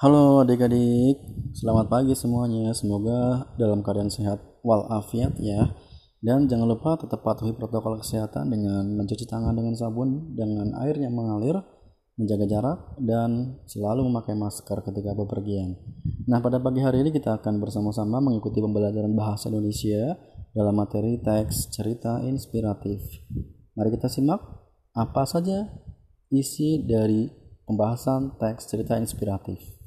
Halo adik-adik, selamat pagi semuanya. Semoga dalam keadaan sehat walafiat ya. Dan jangan lupa tetap patuhi protokol kesehatan dengan mencuci tangan dengan sabun dengan air yang mengalir, menjaga jarak, dan selalu memakai masker ketika bepergian. Nah, pada pagi hari ini kita akan bersama-sama mengikuti pembelajaran bahasa Indonesia dalam materi teks cerita inspiratif. Mari kita simak apa saja isi dari pembahasan teks cerita inspiratif.